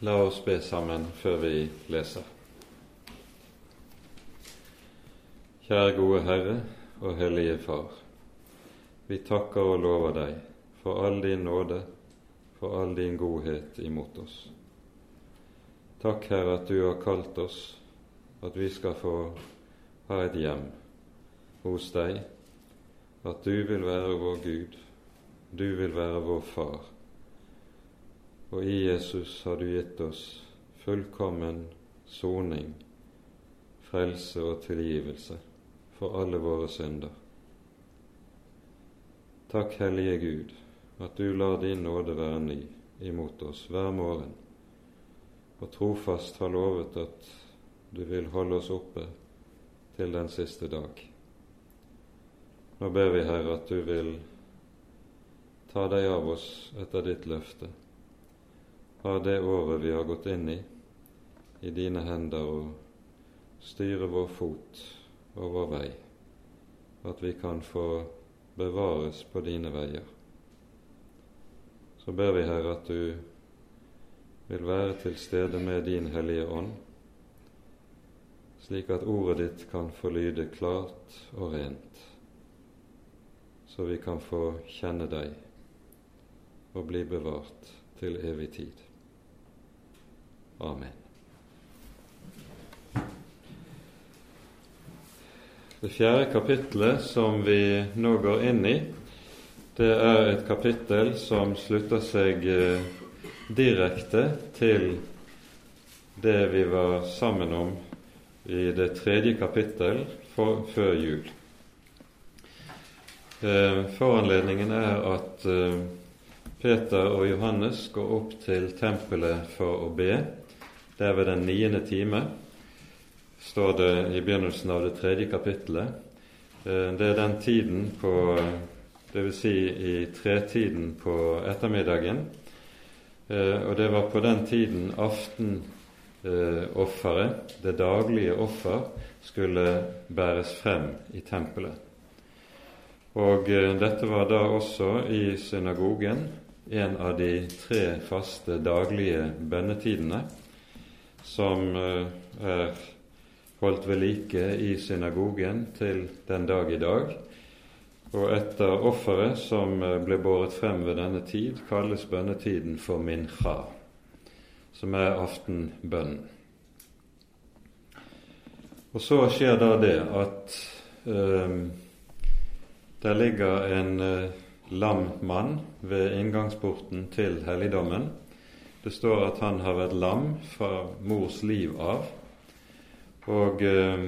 La oss be sammen før vi leser. Kjære gode Herre og Hellige Far. Vi takker og lover deg for all din nåde, for all din godhet imot oss. Takk, Herre, at du har kalt oss, at vi skal få ha et hjem hos deg, at du vil være vår Gud, du vil være vår Far og i Jesus har du gitt oss fullkommen soning, frelse og tilgivelse for alle våre synder. Takk, Hellige Gud, at du lar din nåde være ny imot oss hver morgen, og trofast har lovet at du vil holde oss oppe til den siste dag. Nå ber vi, Herre, at du vil ta deg av oss etter ditt løfte har det året vi har gått inn i, i dine hender og styre vår fot og vår vei, at vi kan få bevares på dine veier. Så ber vi, Herre, at du vil være til stede med din Hellige Ånd, slik at ordet ditt kan få lyde klart og rent, så vi kan få kjenne deg og bli bevart til evig tid. Amen. Det fjerde kapittelet som vi nå går inn i, det er et kapittel som slutter seg eh, direkte til det vi var sammen om i det tredje kapittel for, før jul. Eh, foranledningen er at eh, Peter og Johannes går opp til tempelet for å be det er ved den niende time, står det i begynnelsen av det tredje kapittelet. Eh, det er den tiden på Dvs. Si i tretiden på ettermiddagen. Eh, og det var på den tiden aftenofferet, det daglige offer, skulle bæres frem i tempelet. Og eh, dette var da også i synagogen en av de tre faste daglige bønnetidene som eh, er holdt ved like i synagogen til den dag i dag. Og etter offeret som eh, ble båret frem ved denne tid, kalles bønnetiden for mincha, som er aftenbønnen. Og så skjer da det at eh, der ligger en eh, lam mann ved inngangsporten til helligdommen det står at han har vært lam fra mors liv av, og eh,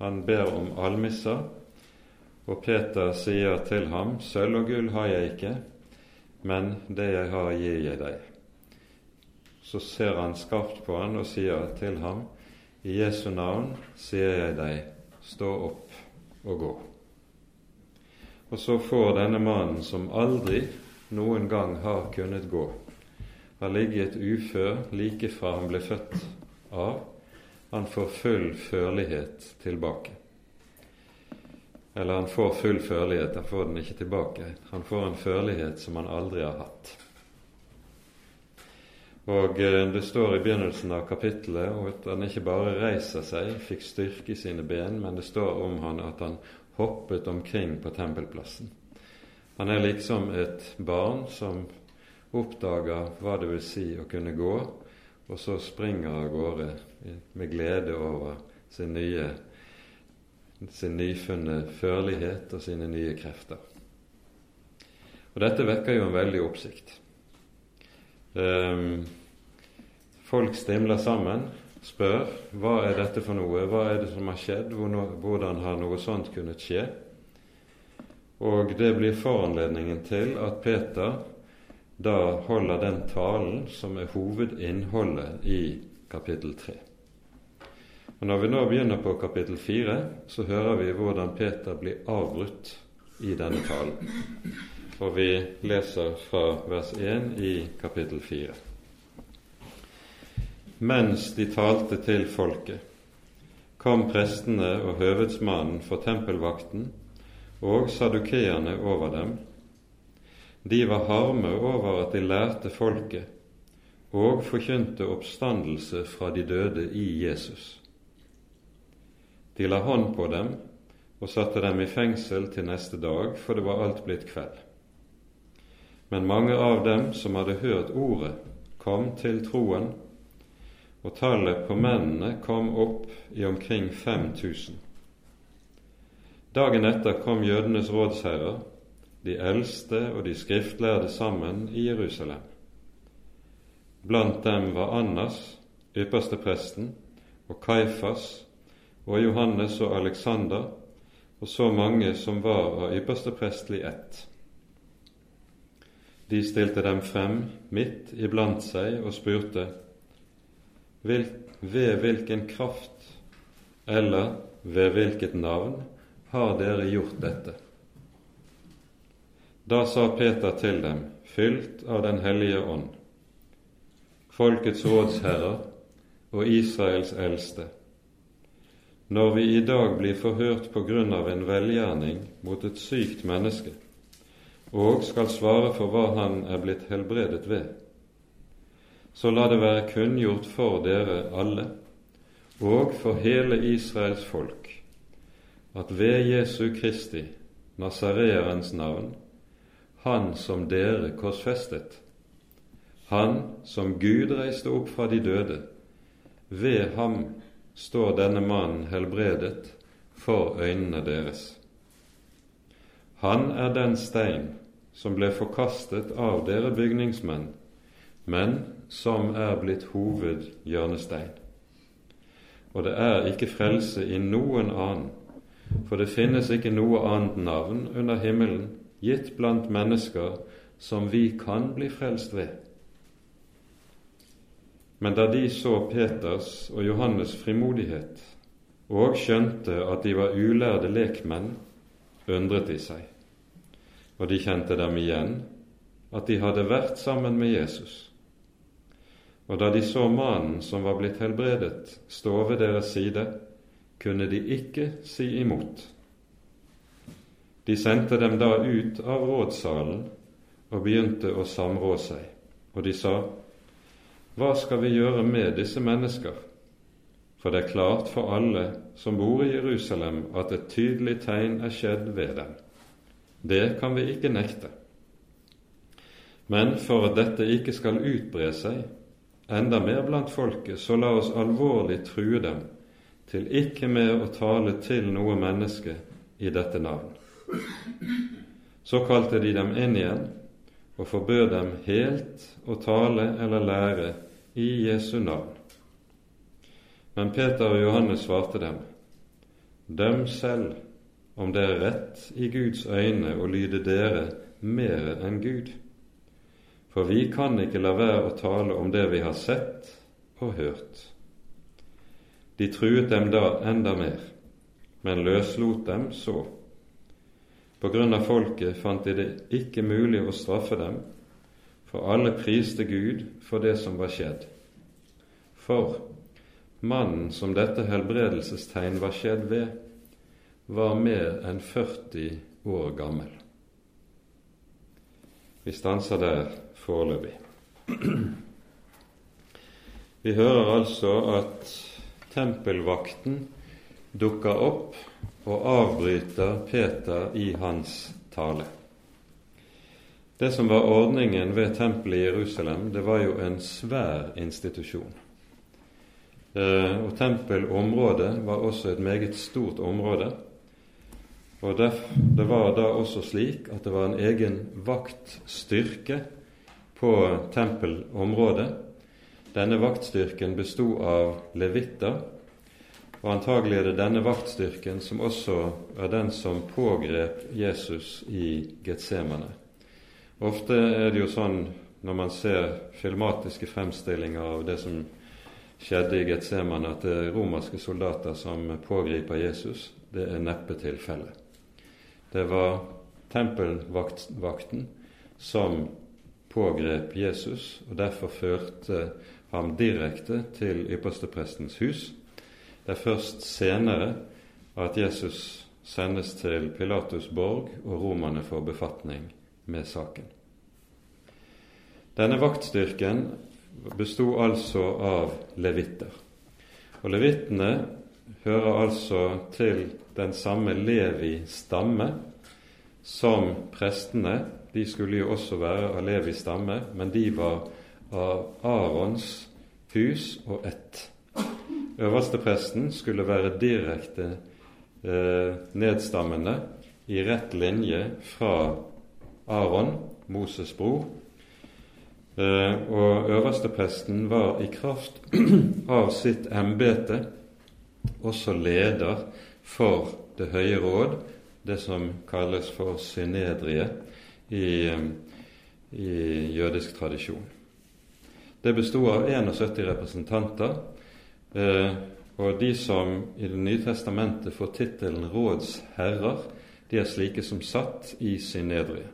han ber om almisser. Og Peter sier til ham, sølv og gull har jeg ikke, men det jeg har, gir jeg deg. Så ser han skarpt på han og sier til ham, i Jesu navn sier jeg deg, stå opp og gå. Og så får denne mannen, som aldri noen gang har kunnet gå, har ligget ufør like fra han ble født av, han får full førlighet tilbake. Eller han får full førlighet, han får den ikke tilbake. Han får en førlighet som han aldri har hatt. Og eh, Det står i begynnelsen av kapittelet at han ikke bare reiser seg, fikk styrke i sine ben, men det står om han at han hoppet omkring på tempelplassen. Han er liksom et barn som oppdager hva det vil si å kunne gå, og så springer av gårde med glede over sin nye sin nyfunne førlighet og sine nye krefter. Og Dette vekker jo en veldig oppsikt. Um, folk stimler sammen, spør hva er dette for noe, hva er det som har skjedd, hvordan har noe sånt kunnet skje? Og det blir foranledningen til at Peter da holder den talen som er hovedinnholdet i kapittel 3. Og Når vi nå begynner på kapittel 4, så hører vi hvordan Peter blir avbrutt i denne talen. Og vi leser fra vers 1 i kapittel 4. Mens de talte til folket, kom prestene og høvedsmannen for tempelvakten og sadukeerne over dem de var harme over at de lærte folket og forkynte oppstandelse fra de døde i Jesus. De la hånd på dem og satte dem i fengsel til neste dag, for det var alt blitt kveld. Men mange av dem som hadde hørt ordet, kom til troen, og tallet på mennene kom opp i omkring 5000. Dagen etter kom jødenes rådsherrer, de eldste og de skriftlærde sammen i Jerusalem. Blant dem var Annas, ypperstepresten, og Kaifas og Johannes og Alexander og så mange som var av yppersteprestlig ett. De stilte dem frem midt iblant seg og spurte ved hvilken kraft eller ved hvilket navn har dere gjort dette? Da sa Peter til dem, fylt av Den hellige ånd, folkets rådsherrer og Israels eldste, når vi i dag blir forhørt på grunn av en velgjerning mot et sykt menneske, og skal svare for hva han er blitt helbredet ved, så la det være kunngjort for dere alle og for hele Israels folk at ved Jesu Kristi, Nasareerens navn, han som dere korsfestet, han som Gud reiste opp fra de døde, ved ham står denne mannen helbredet for øynene deres. Han er den stein som ble forkastet av dere bygningsmenn, men som er blitt hovedhjørnestein. Og det er ikke frelse i noen annen, for det finnes ikke noe annet navn under himmelen gitt blant mennesker som vi kan bli frelst ved. Men da de så Peters og Johannes' frimodighet og skjønte at de var ulærde lekmenn, undret de seg, og de kjente dem igjen, at de hadde vært sammen med Jesus. Og da de så mannen som var blitt helbredet, stå ved deres side, kunne de ikke si imot. De sendte dem da ut av rådssalen og begynte å samrå seg, og de sa:" Hva skal vi gjøre med disse mennesker? For det er klart for alle som bor i Jerusalem, at et tydelig tegn er skjedd ved dem. Det kan vi ikke nekte. Men for at dette ikke skal utbre seg enda mer blant folket, så la oss alvorlig true dem til ikke mer å tale til noe menneske i dette navn. Så kalte de dem inn igjen og forbød dem helt å tale eller lære i Jesu navn. Men Peter og Johannes svarte dem, Døm selv om det er rett i Guds øyne å lyde dere mer enn Gud. For vi kan ikke la være å tale om det vi har sett og hørt. De truet dem da enda mer, men løslot dem så. På grunn av folket fant de det ikke mulig å straffe dem, for alle priste Gud for det som var skjedd. For mannen som dette helbredelsestegn var skjedd ved, var mer enn 40 år gammel. Vi stanser der foreløpig. Vi hører altså at tempelvakten dukker opp og avbryter Peter i hans tale. Det som var ordningen ved tempelet i Jerusalem, det var jo en svær institusjon. Eh, og tempelområdet var også et meget stort område. Og Det var da også slik at det var en egen vaktstyrke på tempelområdet. Denne vaktstyrken bestod av levitter, og antagelig er det denne vaktstyrken som også er den som pågrep Jesus i Getsemane. Ofte er det jo sånn når man ser filmatiske fremstillinger av det som skjedde i Getsemane, at det er romerske soldater som pågriper Jesus. Det er neppe tilfellet. Det var tempelvakten som pågrep Jesus, og derfor førte ham direkte til yppersteprestens hus. Det er først senere at Jesus sendes til Pilatus borg, og romerne får befatning med saken. Denne vaktstyrken besto altså av levitter. Og levittene hører altså til den samme Levi-stamme som prestene. De skulle jo også være av Levis stamme, men de var av Arons hus og ett. Øverstepresten skulle være direkte eh, nedstammende i rett linje fra Aron, Moses' bror. Eh, og øverstepresten var i kraft av sitt embete også leder for Det høye råd, det som kalles for synedriet i, i jødisk tradisjon. Det bestod av 71 representanter, eh, og de som i Det nye testamentet får tittelen rådsherrer, de er slike som satt i Synedrie.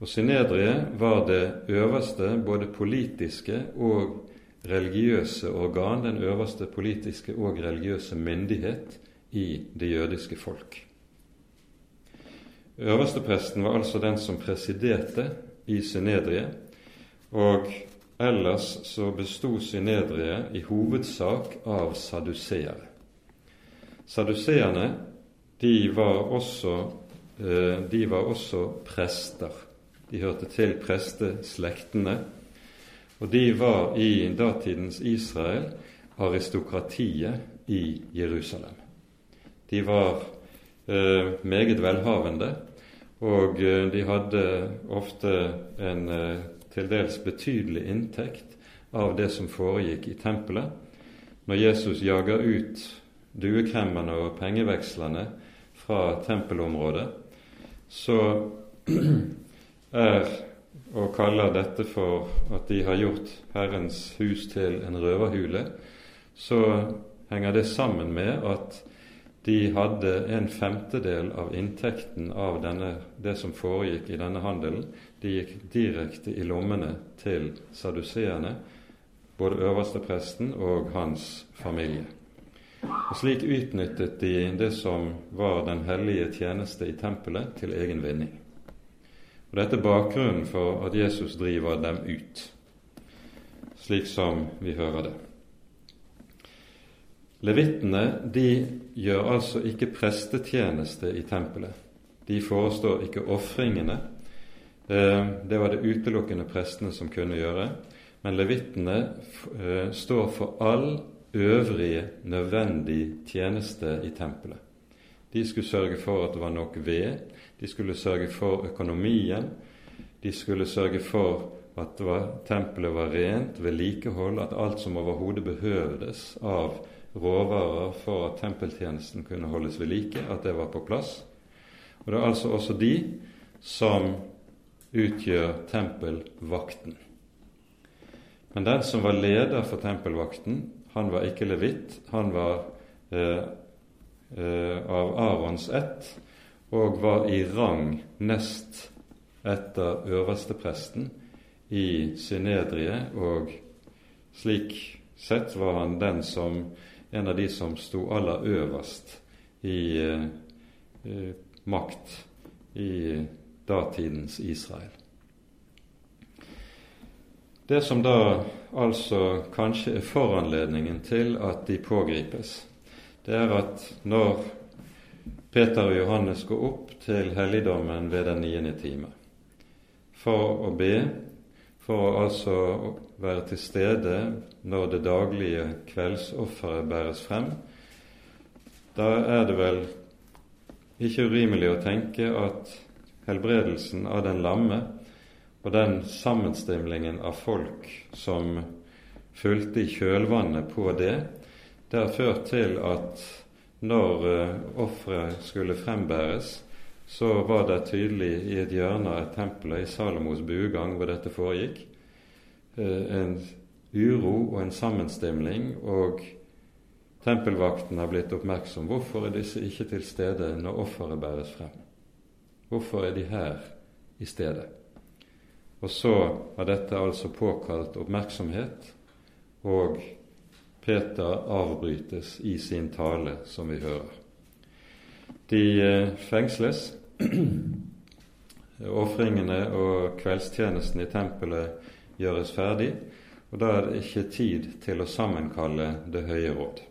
Og Synedrie var det øverste både politiske og religiøse organ, den øverste politiske og religiøse myndighet i det jødiske folk. Øverstepresten var altså den som presiderte i Synedrie, og ellers så besto synedriet i hovedsak av saduseere. Saduseerne de var også, eh, de var også prester. De hørte til presteslektene og de var i datidens Israel aristokratiet i Jerusalem. De var eh, meget velhavende, og eh, de hadde ofte en eh, til dels betydelig inntekt av det som foregikk i tempelet. Når Jesus jager ut duekremmerne og pengevekslerne fra tempelområdet, så er og kaller dette for at de har gjort Herrens hus til en røverhule, så henger det sammen med at de hadde en femtedel av inntekten av denne, det som foregikk i denne handelen. De gikk direkte i lommene til saduseerne, både øverstepresten og hans familie. Og Slik utnyttet de det som var den hellige tjeneste i tempelet, til egen vinning. Og Dette er bakgrunnen for at Jesus driver dem ut, slik som vi hører det. Levittene de gjør altså ikke prestetjeneste i tempelet. De forestår ikke ofringene. Eh, det var det utelukkende prestene som kunne gjøre. Men levittene eh, står for all øvrige nødvendig tjeneste i tempelet. De skulle sørge for at det var nok ved, de skulle sørge for økonomien. De skulle sørge for at var, tempelet var rent, vedlikehold, at alt som overhodet behøvdes av råvarer for at tempeltjenesten kunne holdes ved like, at det var på plass. Og det er altså også de som utgjør tempelvakten. Men den som var leder for tempelvakten, han var ikke levitt, han var eh, eh, av Arons ett, og var i rang nest etter øverstepresten i synedriet, og slik sett var han den som en av de som sto aller øverst i eh, eh, makt i datidens Israel. Det som da altså kanskje er foranledningen til at de pågripes, det er at når Peter og Johannes går opp til helligdommen ved den niende time for å be, for å altså være til stede når det daglige kveldsofferet bæres frem. Da er det vel ikke urimelig å tenke at helbredelsen av den lamme og den sammenstimlingen av folk som fulgte i kjølvannet på det, det har ført til at når uh, offeret skulle frembæres, så var det tydelig i et hjørne av tempelet i Salomos buegang hvor dette foregikk, uh, en uro og en sammenstimling, og tempelvakten har blitt oppmerksom. Hvorfor er disse ikke til stede når offeret bæres frem? Hvorfor er de her i stedet? Og så har dette altså påkalt oppmerksomhet og Peter avbrytes i sin tale, som vi hører. De eh, fengsles. Ofringene og kveldstjenesten i tempelet gjøres ferdig, og da er det ikke tid til å sammenkalle Det høye råd.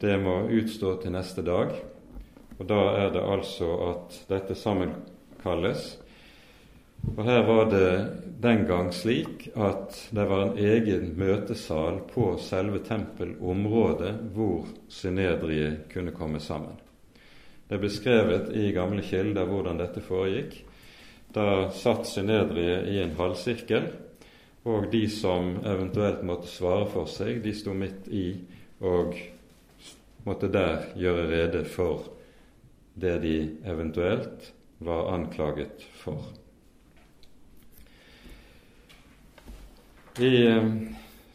Det må utstå til neste dag, og da er det altså at dette sammenkalles. Og her var det den gang slik at det var en egen møtesal på selve tempelområdet hvor synedriet kunne komme sammen. Det er beskrevet i gamle kilder hvordan dette foregikk. Da satt synedriet i en halvsirkel, og de som eventuelt måtte svare for seg, de sto midt i og måtte der gjøre rede for det de eventuelt var anklaget for. I eh,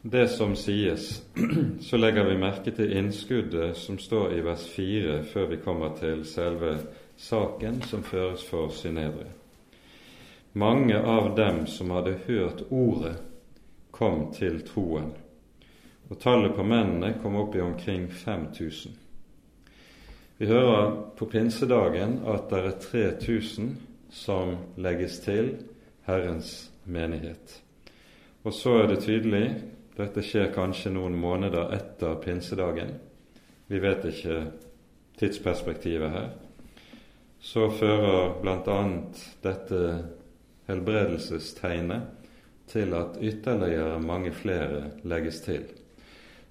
det som sies, så legger vi merke til innskuddet som står i vers 4 før vi kommer til selve saken som føres for Synedre. Mange av dem som hadde hørt ordet, kom til troen, og tallet på mennene kom opp i omkring 5000. Vi hører på pinsedagen at det er 3000 som legges til Herrens menighet. Og så er det tydelig dette skjer kanskje noen måneder etter pinsedagen. Vi vet ikke tidsperspektivet her. Så fører bl.a. dette helbredelsestegnet til at ytterligere mange flere legges til.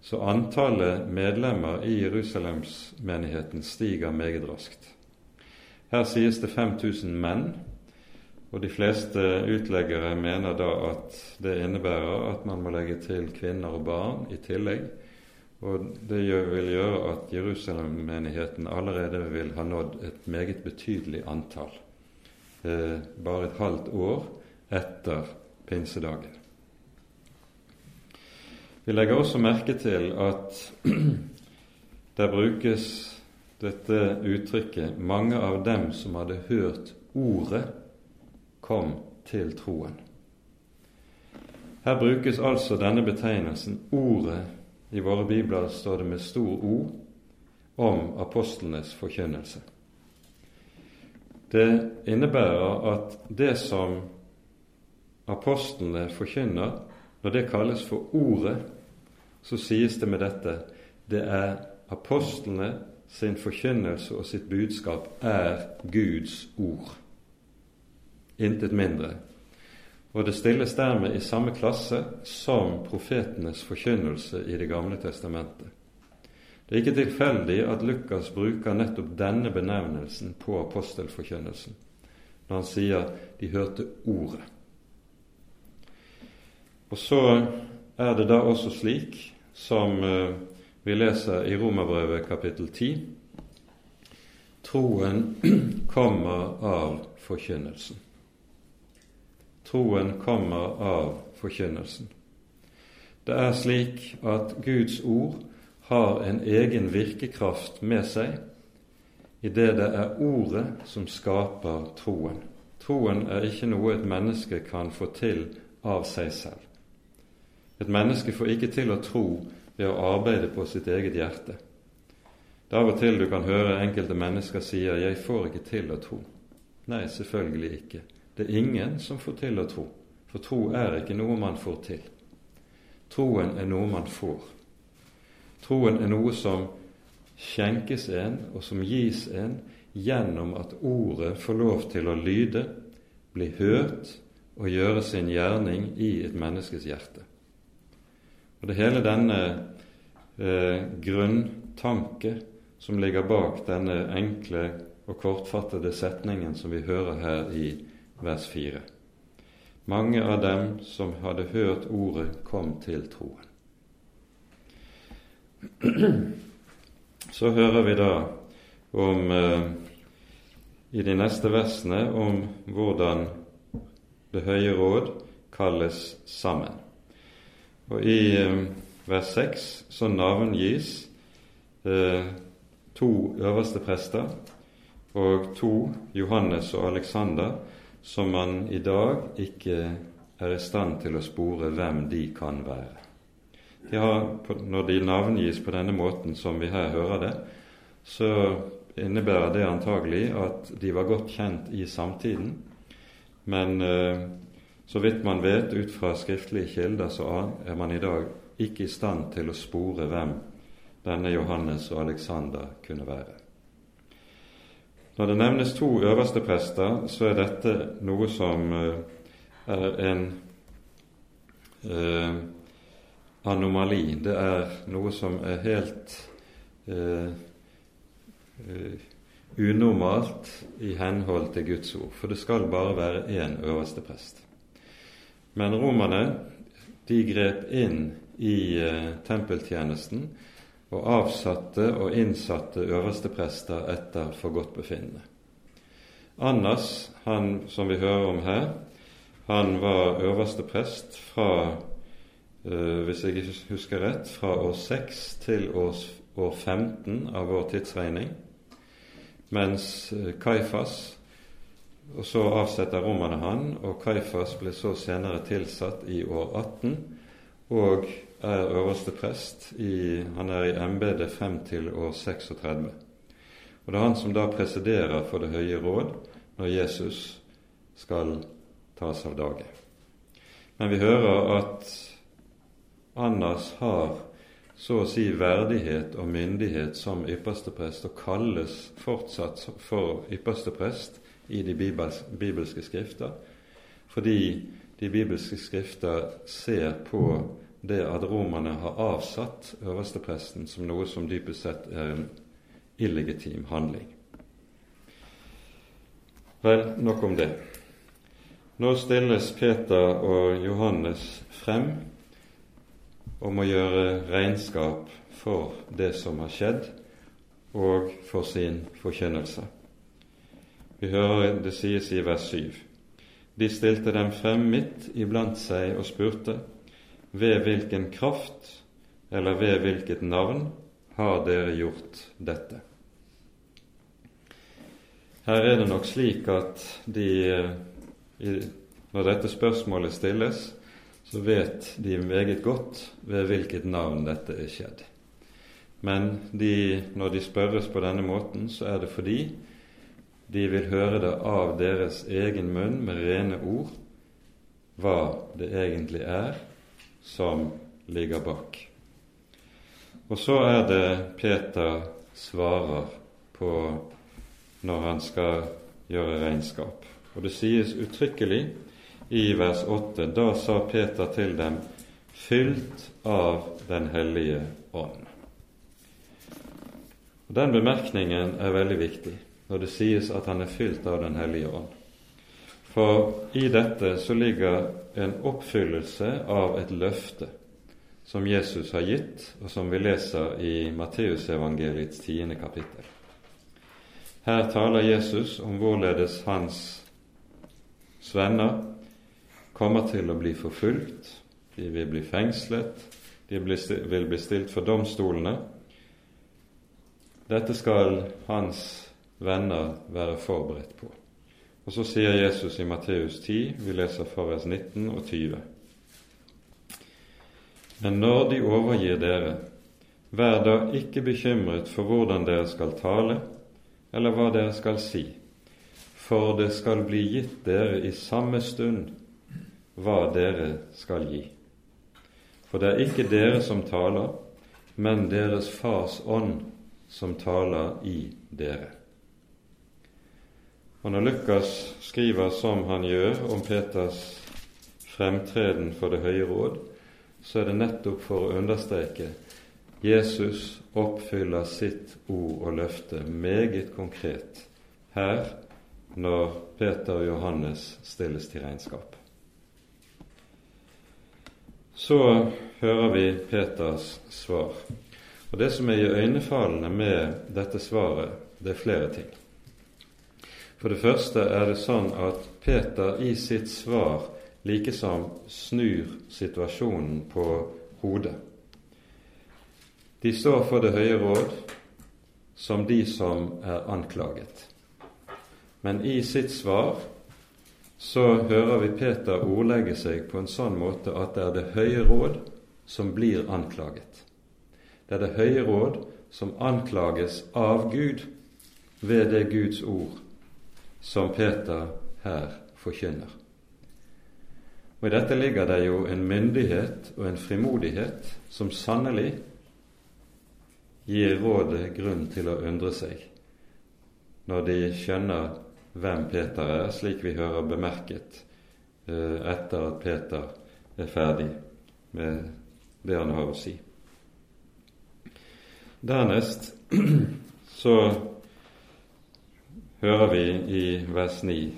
Så antallet medlemmer i Jerusalemsmenigheten stiger meget raskt. Her sies det 5000 menn, og de fleste utleggere mener da at det innebærer at man må legge til kvinner og barn i tillegg. Og det vil gjøre at Jerusalem-menigheten allerede vil ha nådd et meget betydelig antall. Eh, bare et halvt år etter pinsedagen. Vi legger også merke til at der brukes dette uttrykket 'mange av dem som hadde hørt ordet, kom til troen'. Her brukes altså denne betegnelsen, ordet, i våre bibler står det med stor O, om apostlenes forkynnelse. Det innebærer at det som apostlene forkynner, når det kalles for Ordet, så sies det med dette det er apostlene sin forkynnelse og sitt budskap er Guds ord. Intet mindre. Og det stilles dermed i samme klasse som profetenes forkynnelse i Det gamle testamentet. Det er ikke tilfeldig at Lukas bruker nettopp denne benevnelsen på apostelforkynnelsen når han sier de hørte Ordet. Og så er det da også slik, som eh, vi leser i Romerbrevet kapittel 10, troen kommer av forkynnelsen. Troen kommer av forkynnelsen. Det er slik at Guds ord har en egen virkekraft med seg i det det er ordet som skaper troen. Troen er ikke noe et menneske kan få til av seg selv. Et menneske får ikke til å tro ved å arbeide på sitt eget hjerte. Det er av og til du kan høre enkelte mennesker sier 'jeg får ikke til å tro'. Nei, selvfølgelig ikke. Det er ingen som får til å tro, for tro er ikke noe man får til. Troen er noe man får. Troen er noe som skjenkes en, og som gis en gjennom at ordet får lov til å lyde, bli hørt og gjøre sin gjerning i et menneskes hjerte. Og det er hele denne eh, grunntanke som ligger bak denne enkle og kortfattede setningen som vi hører her i vers 4. Mange av dem som hadde hørt ordet, kom til troen. Så hører vi da om eh, i de neste versene om hvordan Det høye råd kalles sammen. Og i eh, vers 6 så navngis eh, to øverste prester og to, Johannes og Alexander, som man i dag ikke er i stand til å spore hvem de kan være. De har, når de navngis på denne måten som vi her hører det, så innebærer det antagelig at de var godt kjent i samtiden, men eh, Så vidt man vet ut fra skriftlige kilder, så er man i dag ikke i stand til å spore hvem denne Johannes og Alexander kunne være. Når det nevnes to øverste prester, så er dette noe som eh, er en eh, anomali. Det er noe som er helt eh, eh, unormalt i henhold til Guds ord, for det skal bare være én øverste prest. Men romerne de grep inn i eh, tempeltjenesten og avsatte og innsatte øverste prester etter forgodtbefinnende. Annas, han som vi hører om her, han var øverste prest fra, øh, hvis jeg ikke husker rett, fra år 6 til år, år 15 av vår tidsregning, mens eh, Kaifas og Så avsetter romerne han, og Kaifas ble så senere tilsatt i år 18 og er øverste prest. I, han er i embetet frem til år 36. Og Det er han som da presiderer for Det høye råd når Jesus skal tas av dage. Men vi hører at Annas har så å si verdighet og myndighet som ypperste prest, og kalles fortsatt for ypperste prest i de bibelske skrifter, fordi de bibelske skrifter ser på det at romerne har avsatt øverstepresten som noe som dypest sett er en illegitim handling. Vel, nok om det. Nå stilles Peter og Johannes frem om å gjøre regnskap for det som har skjedd, og for sin forkynnelse. Vi hører det sies i vers 7. De stilte dem frem midt iblant seg og spurte, ved hvilken kraft eller ved hvilket navn har dere gjort dette? Her er det nok slik at de, når dette spørsmålet stilles, så vet de meget godt ved hvilket navn dette er skjedd. Men de, når de spørres på denne måten, så er det fordi de vil høre det av deres egen munn med rene ord hva det egentlig er som ligger bak. Og så er det Peter svarer på når han skal gjøre regnskap. Og det sies uttrykkelig i vers 8 Da sa Peter til dem, fylt av Den hellige ånd. Og Den bemerkningen er veldig viktig når det sies at han er fylt av Den hellige ånd. For i dette så ligger en oppfyllelse av et løfte som Jesus har gitt, og som vi leser i Matteusevangeliets tiende kapittel. Her taler Jesus om hvorledes hans svenner kommer til å bli forfulgt, de vil bli fengslet, de vil bli stilt for domstolene. Dette skal hans venner være forberedt på. Og så sier Jesus i Matteus 10, vi leser fra vers 19 og 20. Men når de overgir dere, vær da ikke bekymret for hvordan dere skal tale, eller hva dere skal si, for det skal bli gitt dere i samme stund hva dere skal gi. For det er ikke dere som taler, men deres Fars ånd som taler i dere. Og når Lukas skriver som han gjør om Peters fremtreden for Det høye råd, så er det nettopp for å understreke Jesus oppfyller sitt ord og løfte meget konkret her når Peter og Johannes stilles til regnskap. Så hører vi Peters svar. Og Det som er iøynefallende med dette svaret, det er flere ting. For det første er det sånn at Peter i sitt svar likesom snur situasjonen på hodet. De står for Det høye råd som de som er anklaget. Men i sitt svar så hører vi Peter ordlegge seg på en sånn måte at det er Det høye råd som blir anklaget. Det er Det høye råd som anklages av Gud ved det Guds ord som Peter her forkynner. Og i dette ligger det jo en myndighet og en frimodighet som sannelig gir rådet grunn til å undre seg, når de skjønner hvem Peter er, slik vi hører bemerket eh, etter at Peter er ferdig med det han har å si. Dernest så hører vi i vers 9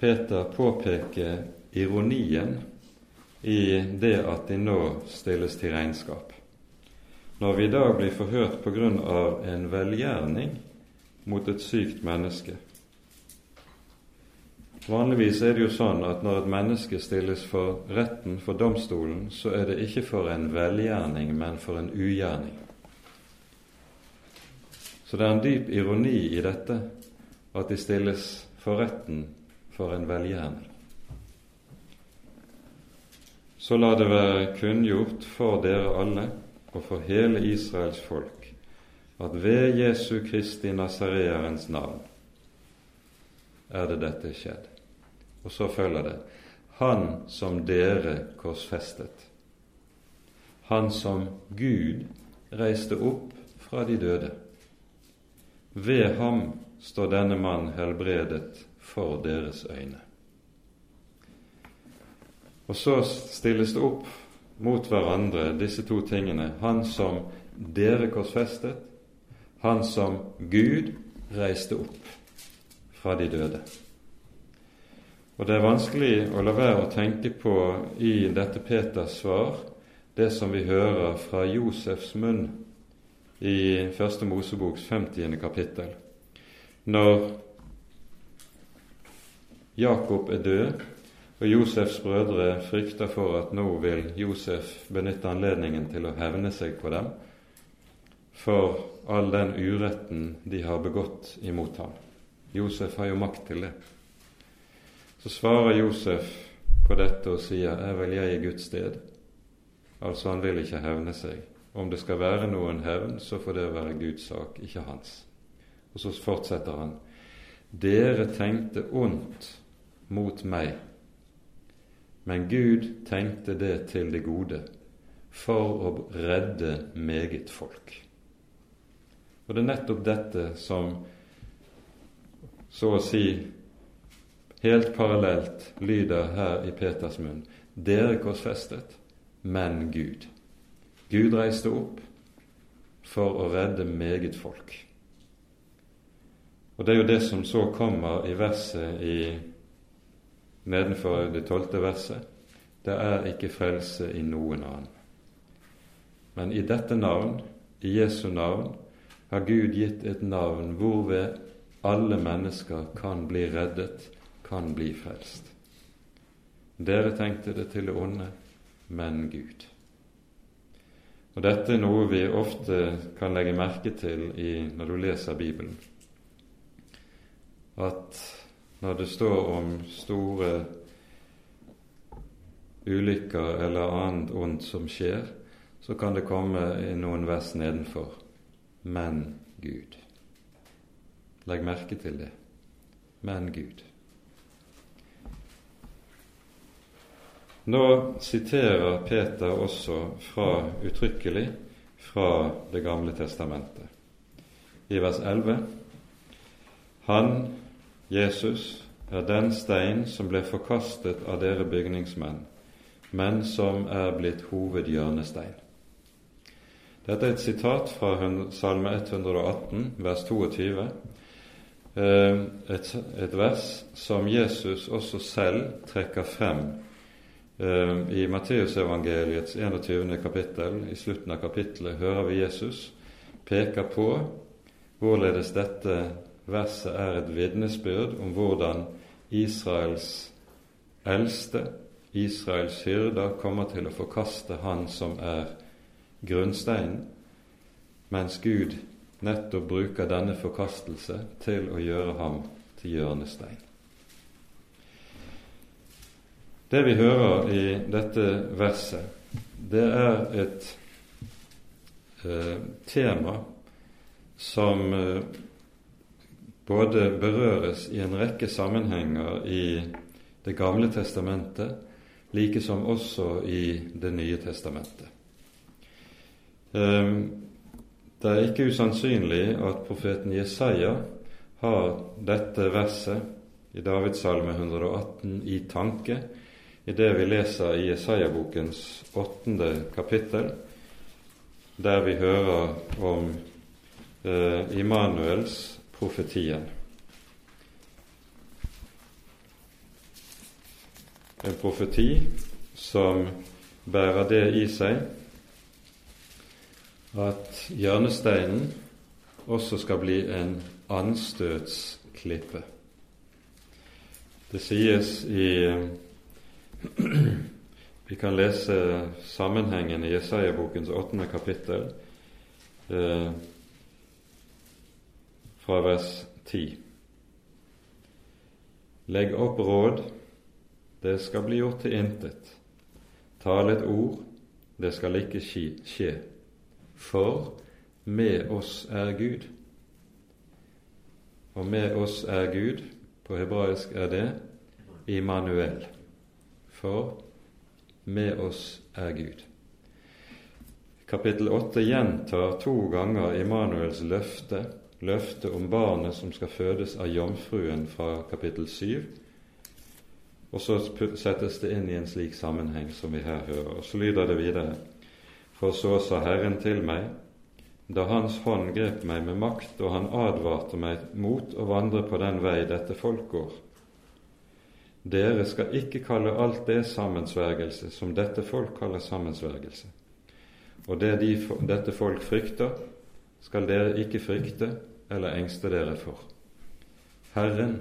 Peter påpeke ironien i det at de nå stilles til regnskap. Når vi i dag blir forhørt på grunn av en velgjerning mot et sykt menneske Vanligvis er det jo sånn at når et menneske stilles for retten, for domstolen, så er det ikke for en velgjerning, men for en ugjerning. Så det er en dyp ironi i dette at de stilles for retten for en velgjerning. Så la det være kunngjort for dere alle og for hele Israels folk at ved Jesu Kristi Nasareerens navn er det dette skjedd. Og så følger det Han som dere korsfestet. Han som Gud reiste opp fra de døde. Ved ham står denne mann helbredet for deres øyne. Og så stilles det opp mot hverandre disse to tingene. Han som dere korsfestet, han som Gud reiste opp fra de døde. Og det er vanskelig å la være å tenke på i dette Peters svar det som vi hører fra Josefs munn i Første Moseboks 50. kapittel. Når Jakob er død, og Josefs brødre frykter for at nå vil Josef benytte anledningen til å hevne seg på dem for all den uretten de har begått imot ham. Josef har jo makt til det. Så svarer Josef på dette og sier, 'Er vel jeg i Guds sted?' Altså, han vil ikke hevne seg. Om det skal være noen hevn, så får det være Guds sak, ikke hans. Og så fortsetter han. Dere tenkte ondt mot meg, men Gud tenkte det til det gode, for å redde meget folk. Og det er nettopp dette som så å si helt parallelt lyder her i Peters munn. Dere korsfestet, men Gud. Gud reiste opp for å redde meget folk. Og Det er jo det som så kommer i verset i, nedenfor det tolvte verset. Det er ikke frelse i noen annen. Men i dette navn, i Jesu navn, har Gud gitt et navn hvorved alle mennesker kan bli reddet, kan bli frelst. Dere tenkte det til det onde, men Gud. Og Dette er noe vi ofte kan legge merke til i, når du leser Bibelen. At når det står om store ulykker eller annet ondt som skjer, så kan det komme i noen vers nedenfor. Men Gud. Legg merke til det. Men Gud. Nå siterer Peter også fra uttrykkelig fra Det gamle testamentet. I vers 11.: Han, Jesus, er den stein som ble forkastet av dere bygningsmenn, men som er blitt hovedhjørnestein. Dette er et sitat fra Salme 118, vers 22. Eh, et, et vers som Jesus også selv trekker frem Eh, I Matteusevangeliets 21. kapittel, i slutten av kapittelet, hører vi Jesus peke på hvorledes dette verset er et vitnesbyrd om hvordan Israels eldste, Israels hyrder, kommer til å forkaste Han som er grunnsteinen, mens Gud nettopp bruker denne forkastelse til å gjøre ham til hjørnestein. Det vi hører i dette verset, det er et eh, tema som eh, både berøres i en rekke sammenhenger i Det gamle testamentet like som også i Det nye testamentet. Ehm, det er ikke usannsynlig at profeten Jesaja har dette verset i Davidssalme 118 i tanke i det vi leser i Jesaja-bokens åttende kapittel, der vi hører om eh, Immanuels profetien. En profeti som bærer det i seg at hjørnesteinen også skal bli en anstøtsklippe. Det sies i Vi kan lese sammenhengen i Jesaja-bokens åttende kapittel eh, fra vers 10. Legg opp råd det skal bli gjort til intet. Tal et ord, det skal ikke skje. For med oss er Gud. Og med oss er Gud, på hebraisk er det Immanuel. For med oss er Gud. Kapittel 8 gjentar to ganger Immanuels løfte, løfte om barnet som skal fødes av jomfruen fra kapittel 7, og så settes det inn i en slik sammenheng som vi her hører. Og så lyder det videre. For så sa Herren til meg, da Hans hånd grep meg med makt, og han advarte meg mot å vandre på den vei dette folk går. Dere skal ikke kalle alt det sammensvergelse som dette folk kaller sammensvergelse. Og det de, dette folk frykter, skal dere ikke frykte eller engste dere for. Herren,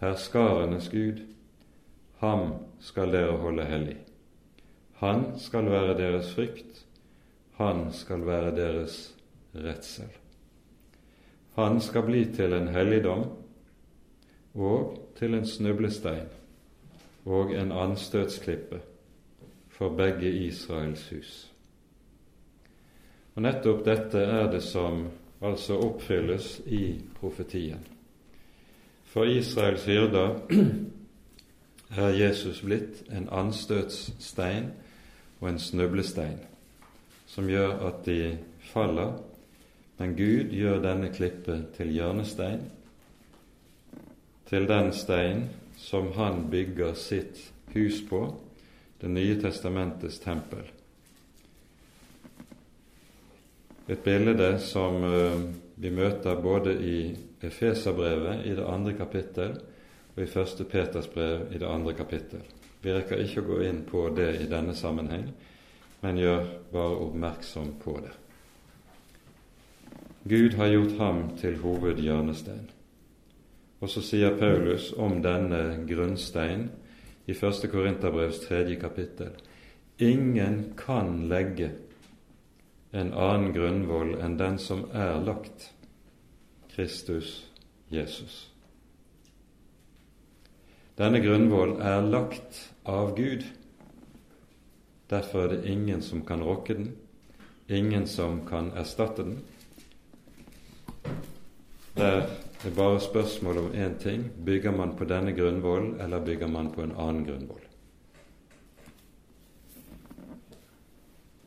herskarenes Gud, Ham skal dere holde hellig. Han skal være deres frykt, han skal være deres redsel. Han skal bli til en helligdom og til en snublestein og en anstøtsklippe for begge Israels hus. Og Nettopp dette er det som altså oppfylles i profetien. For Israels hyrder er Jesus blitt en anstøtsstein og en snublestein, som gjør at de faller, men Gud gjør denne klippet til hjørnestein, til den stein som han bygger sitt hus på, Det nye testamentets tempel. Et bilde som eh, vi møter både i Efeserbrevet i det andre kapittel og i første Peters brev i det andre kapittel. Vi rekker ikke å gå inn på det i denne sammenheng, men gjør bare oppmerksom på det. Gud har gjort ham til hovedhjørnestein. Og så sier Paulus om denne grunnstein i første Korinterbrevs tredje kapittel Ingen kan legge en annen grunnvoll enn den som er lagt, Kristus Jesus. Denne grunnvoll er lagt av Gud. Derfor er det ingen som kan rokke den, ingen som kan erstatte den. Det er bare spørsmål om én ting bygger man på denne grunnvollen, eller bygger man på en annen grunnvoll?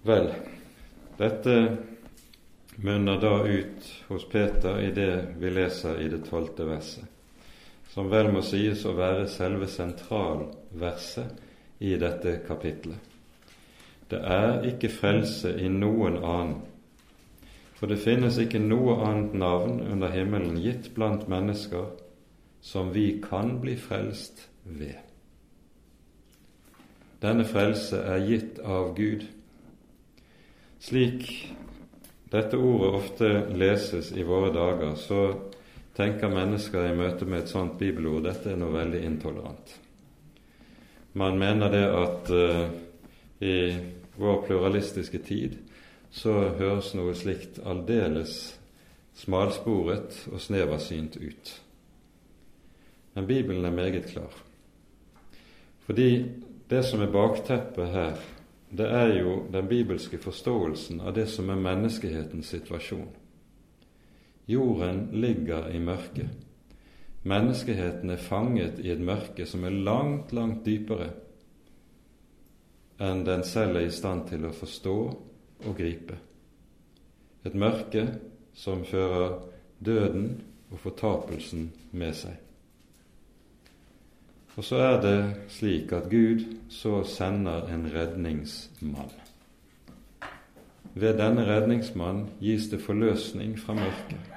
Vel, dette munner da ut hos Peter i det vi leser i det tolvte verset som vel må sies å være selve sentralverset i dette kapitlet. Det er ikke frelse i noen annen, for det finnes ikke noe annet navn under himmelen gitt blant mennesker som vi kan bli frelst ved. Denne frelse er gitt av Gud. Slik dette ordet ofte leses i våre dager, så tenker mennesker i møte med et sånt bibelord dette er noe veldig intolerant. Man mener det at uh, i vår pluralistiske tid så høres noe slikt aldeles smalsporet og sneversynt ut. Men Bibelen er meget klar. Fordi det som er bakteppet her, det er jo den bibelske forståelsen av det som er menneskehetens situasjon. Jorden ligger i mørket. Menneskeheten er fanget i et mørke som er langt, langt dypere enn den selv er i stand til å forstå og gripe. Et mørke som fører døden og fortapelsen med seg. Og så er det slik at Gud så sender en redningsmann. Ved denne redningsmann gis det forløsning fra mørket.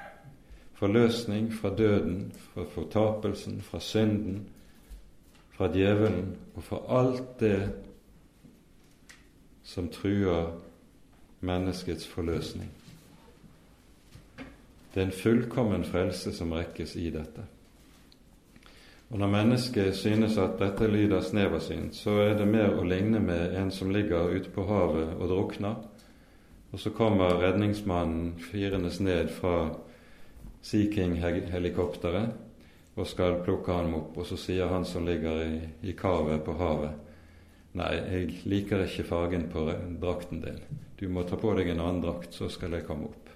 Forløsning fra døden, fra fortapelsen, fra synden, fra djevelen og fra alt det som truer menneskets forløsning. Det er en fullkommen frelse som rekkes i dette. Og Når mennesket synes at dette lyder sneversynt, så er det mer å ligne med en som ligger ute på havet og drukner, og så kommer redningsmannen firende ned fra Sea King-helikopteret og skal plukke ham opp, og så sier han som ligger i, i kavet på havet Nei, jeg liker ikke fargen på drakten din. Du må ta på deg en annen drakt, så skal jeg komme opp.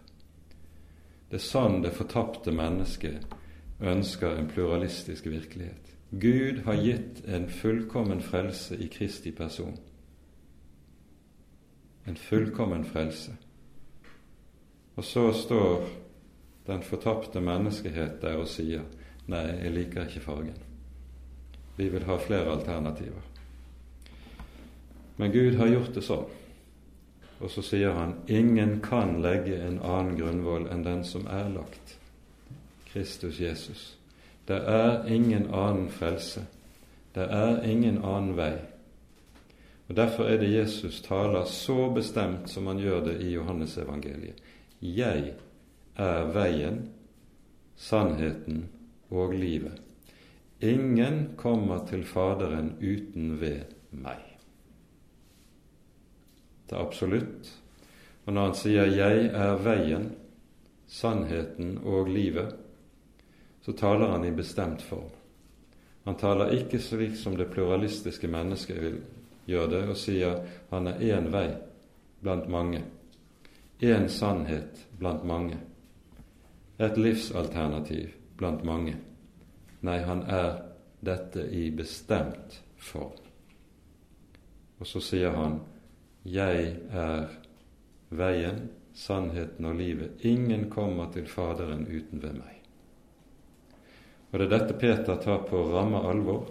Det er sånn det fortapte mennesket ønsker en pluralistisk virkelighet. Gud har gitt en fullkommen frelse i Kristi person. En fullkommen frelse. Og så står den fortapte menneskehet der og sier nei, jeg liker ikke fargen. Vi vil ha flere alternativer. Men Gud har gjort det sånn. Og så sier han ingen kan legge en annen grunnvoll enn den som er lagt. Kristus Jesus. Det er ingen annen frelse. Det er ingen annen vei. Og Derfor er det Jesus taler så bestemt som han gjør det i Johannesevangeliet. Jeg er veien, sannheten og livet. Ingen kommer til Faderen uten ved meg. Det er absolutt. Og når han sier 'Jeg er veien, sannheten og livet', så taler han i bestemt form. Han taler ikke slik som det pluralistiske mennesket vil gjøre det, og sier han er én vei blant mange, én sannhet blant mange et livsalternativ blant mange. Nei, han er dette i bestemt form. Og så sier han, 'Jeg er veien, sannheten og livet. Ingen kommer til Faderen uten ved meg.' Og det er dette Peter tar på ramme alvor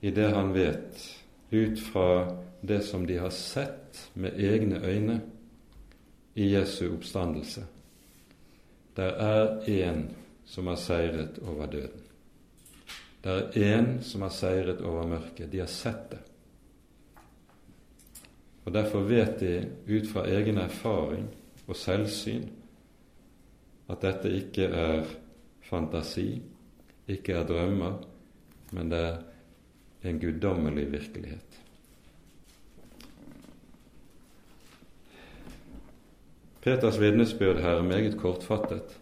i det han vet ut fra det som de har sett med egne øyne i Jesu oppstandelse det er én som har seiret over døden. Det er én som har seiret over mørket. De har sett det. Og Derfor vet de ut fra egen erfaring og selvsyn at dette ikke er fantasi, ikke er drømmer, men det er en guddommelig virkelighet. Peters vitnesbyrd her er meget kortfattet,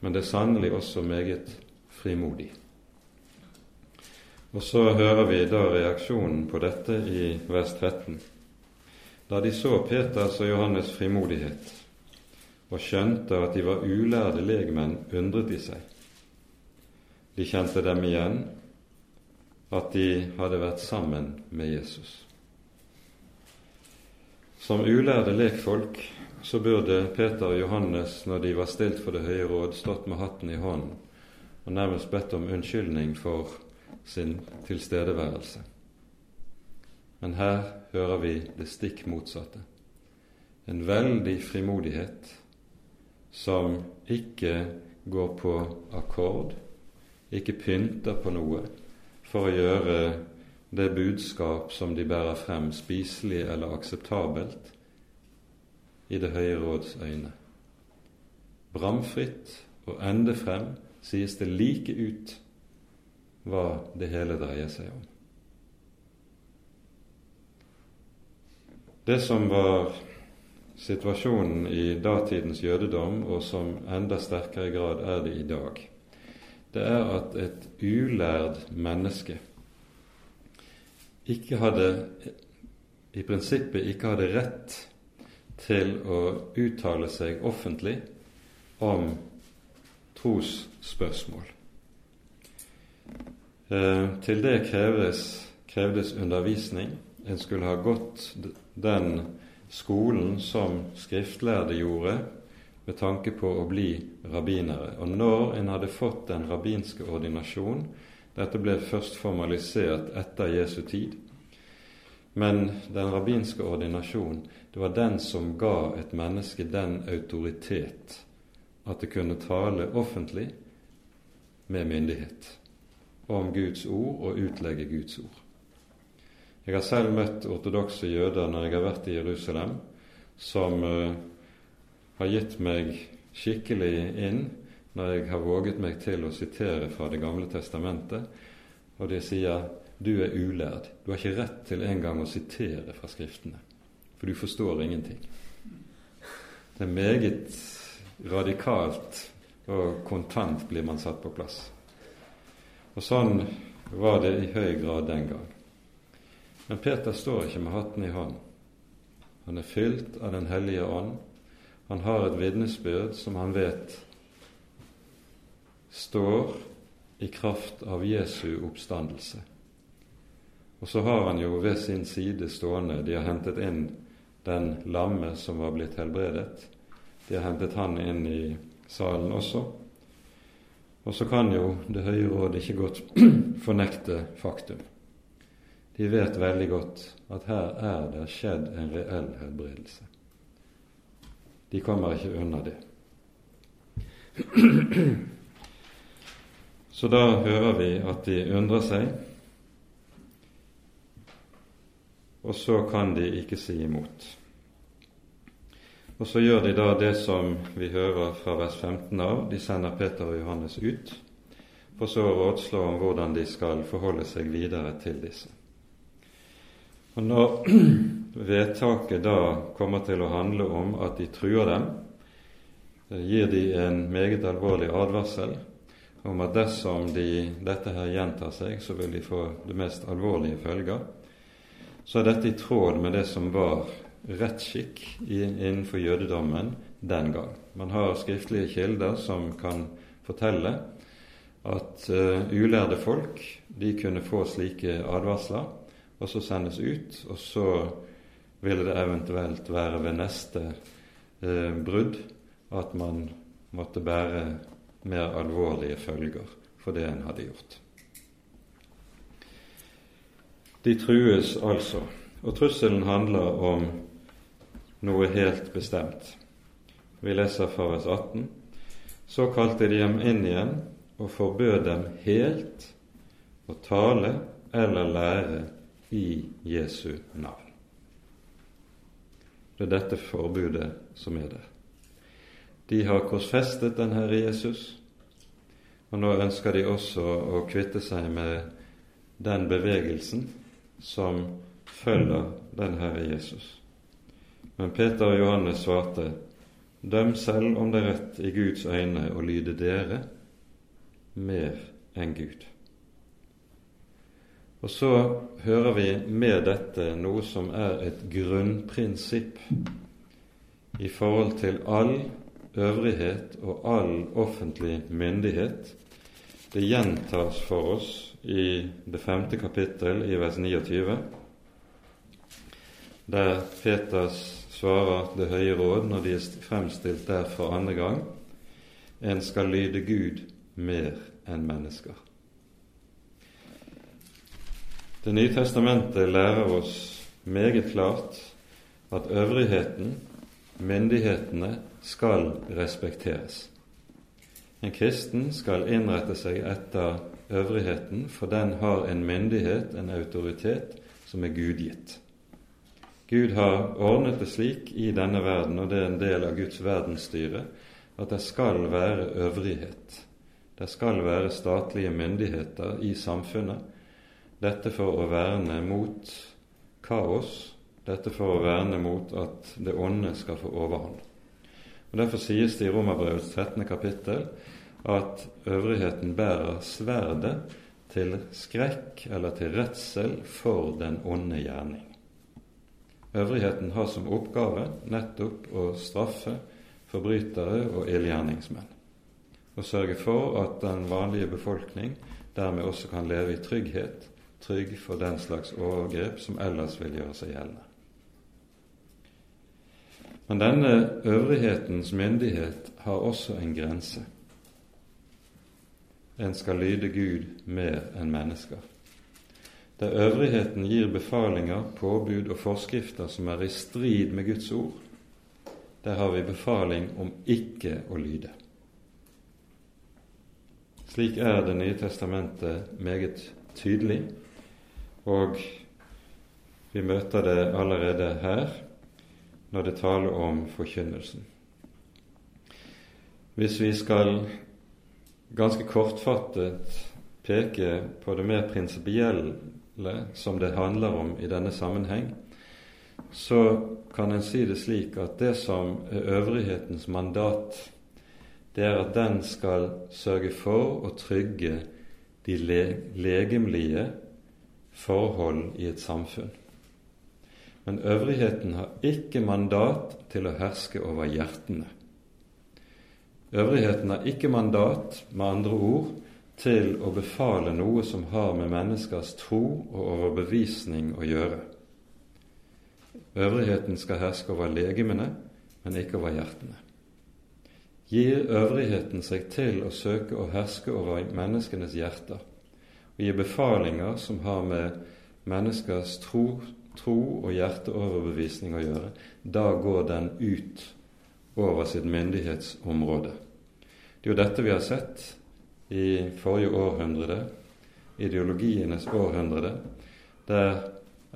men det er sannelig også meget frimodig. Og så hører vi da reaksjonen på dette i vers 13. Da de så Peters og Johannes' frimodighet og skjønte at de var ulærde legmenn, undret de seg. De kjente dem igjen, at de hadde vært sammen med Jesus. Som ulærde lekfolk så burde Peter og Johannes, når de var stilt for Det høye råd, stått med hatten i hånden og nærmest bedt om unnskyldning for sin tilstedeværelse. Men her hører vi det stikk motsatte. En veldig frimodighet som ikke går på akkord, ikke pynter på noe for å gjøre det budskap som de bærer frem, spiselig eller akseptabelt, i Det høye råds øyne. Bramfritt og ende frem sies det like ut hva det hele dreier seg om. Det som var situasjonen i datidens jødedom, og som enda sterkere grad er det i dag, det er at et ulærd menneske ikke hadde i prinsippet ikke hadde rett til å uttale seg offentlig om trosspørsmål. Eh, til det kreves, krevdes undervisning en skulle ha gått den skolen som skriftlærde gjorde med tanke på å bli rabbinere. Og når en hadde fått den rabbinske ordinasjon Dette ble først formalisert etter Jesu tid. Men den rabbinske ordinasjon det var den som ga et menneske den autoritet at det kunne tale offentlig med myndighet om Guds ord og utlegge Guds ord. Jeg har selv møtt ortodokse jøder når jeg har vært i Jerusalem, som uh, har gitt meg skikkelig inn når jeg har våget meg til å sitere fra Det gamle testamentet, og de sier du er ulærd, du har ikke rett til engang å sitere fra Skriftene, for du forstår ingenting. Det er meget radikalt og kontant blir man satt på plass. Og sånn var det i høy grad den gang. Men Peter står ikke med hatten i hånden. Han er fylt av Den hellige ånd. Han har et vitnesbyrd som han vet står i kraft av Jesu oppstandelse. Og så har han jo ved sin side stående De har hentet inn den lamme som var blitt helbredet. De har hentet han inn i salen også. Og så kan jo Det høye råd ikke godt fornekte faktum. De vet veldig godt at her er det skjedd en reell helbredelse. De kommer ikke unna det. Så da hører vi at de undrer seg, og så kan de ikke si imot. Og så gjør de da det som vi hører fra vers 15 av. De sender Peter og Johannes ut, for så å rådslå om hvordan de skal forholde seg videre til disse. Og Når vedtaket da kommer til å handle om at de truer dem, gir de en meget alvorlig advarsel om at dersom de, dette her gjentar seg, så vil de få det mest alvorlige følger. Så er dette i tråd med det som var rettsskikk innenfor jødedommen den gang. Man har skriftlige kilder som kan fortelle at uh, ulærde folk de kunne få slike advarsler og så sendes ut, og så ville det eventuelt være ved neste eh, brudd at man måtte bære mer alvorlige følger for det en hadde gjort. De trues altså, og trusselen handler om noe helt bestemt. Vi leser fra vers 18. Så kalte de dem inn igjen og forbød dem helt å tale eller lære i Jesu navn. Det er dette forbudet som er der. De har korsfestet den Herre Jesus, og nå ønsker de også å kvitte seg med den bevegelsen som følger den Herre Jesus. Men Peter og Johannes svarte, Døm selv om det er rett i Guds øyne å lyde dere mer enn Gud. Og så hører vi med dette noe som er et grunnprinsipp i forhold til all øvrighet og all offentlig myndighet. Det gjentas for oss i det femte kapittel i vers 29, der Peters svarer Det høye råd når de er fremstilt der for andre gang. En skal lyde Gud mer enn mennesker. Det nye testamentet lærer oss meget klart at øvrigheten, myndighetene, skal respekteres. En kristen skal innrette seg etter øvrigheten, for den har en myndighet, en autoritet, som er gudgitt. Gud har ordnet det slik i denne verden, og det er en del av Guds verdensstyre, at det skal være øvrighet. Det skal være statlige myndigheter i samfunnet. Dette for å verne mot kaos, dette for å verne mot at det onde skal få overhånd. Og Derfor sies det i Romerbrevets 13. kapittel at øvrigheten bærer sverdet til skrekk eller til redsel for den onde gjerning. Øvrigheten har som oppgave nettopp å straffe forbrytere og ildgjerningsmenn, og sørge for at den vanlige befolkning dermed også kan leve i trygghet trygg for den slags overgrep som ellers vil gjøre seg gjeldende. Men denne øvrighetens myndighet har også en grense. En skal lyde Gud mer enn mennesker. Der øvrigheten gir befalinger, påbud og forskrifter som er i strid med Guds ord, der har vi befaling om ikke å lyde. Slik er Det nye testamentet meget tydelig, og vi møter det allerede her når det taler om forkynnelsen. Hvis vi skal ganske kortfattet peke på det mer prinsipielle som det handler om i denne sammenheng, så kan en si det slik at det som er øvrighetens mandat, det er at den skal sørge for å trygge de legemlige forhold i et samfunn. Men øvrigheten har ikke mandat til å herske over hjertene. Øvrigheten har ikke mandat, med andre ord, til å befale noe som har med menneskers tro og overbevisning å gjøre. Øvrigheten skal herske over legemene, men ikke over hjertene. Gir øvrigheten seg til å søke å herske over menneskenes hjerter og gir befalinger som har med menneskers tro, tro og hjerteoverbevisning å gjøre, da går den ut over sitt myndighetsområde. Det er jo dette vi har sett i forrige århundre, ideologienes århundre, der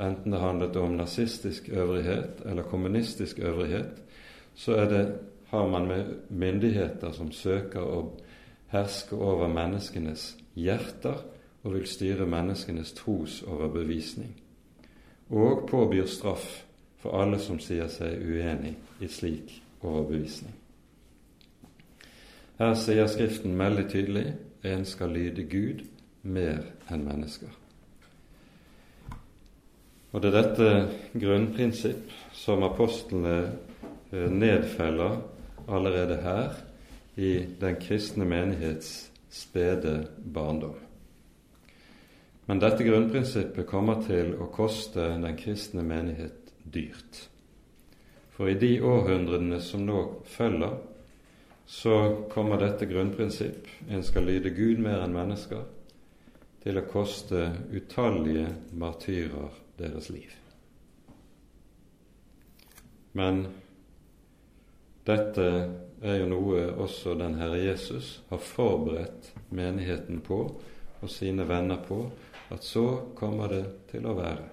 enten det handlet om nazistisk øvrighet eller kommunistisk øvrighet, så det, har man med myndigheter som søker å herske over menneskenes hjerter og vil styre menneskenes trosoverbevisning, og påbyr straff for alle som sier seg uenig i slik overbevisning. Her sier Skriften veldig tydelig en skal lyde Gud mer enn mennesker. Og det er dette grunnprinsipp som apostlene eh, nedfeller allerede her i den kristne menighets spede barndom. Men dette grunnprinsippet kommer til å koste den kristne menighet dyrt. For i de århundrene som nå følger, så kommer dette grunnprinsipp en skal lyde Gud mer enn mennesker til å koste utallige martyrer deres liv. Men dette er jo noe også den Herre Jesus har forberedt menigheten på og sine venner på, at så kommer det til å være.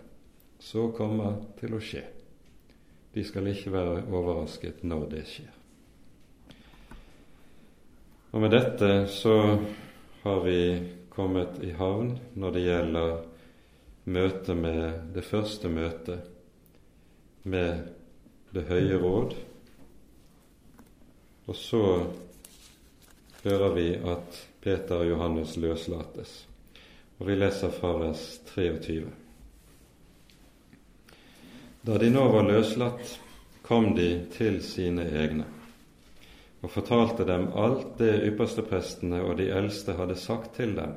Så kommer til å skje. De skal ikke være overrasket når det skjer. Og med dette så har vi kommet i havn når det gjelder møtet med det første møtet med Det høye råd. Og så hører vi at Peter og Johannes løslates. Og vi leser fra vers 23. Da de nå var løslatt, kom de til sine egne og fortalte dem alt det yppersteprestene og de eldste hadde sagt til dem.